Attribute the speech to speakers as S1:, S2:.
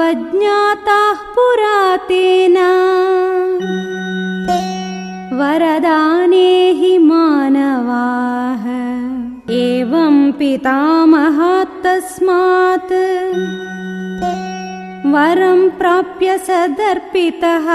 S1: ज्ञाताः पुरा तेन वरदाने हि मानवाः। एवं पितामहत् तस्मात् वरं प्राप्य सदर्पितः।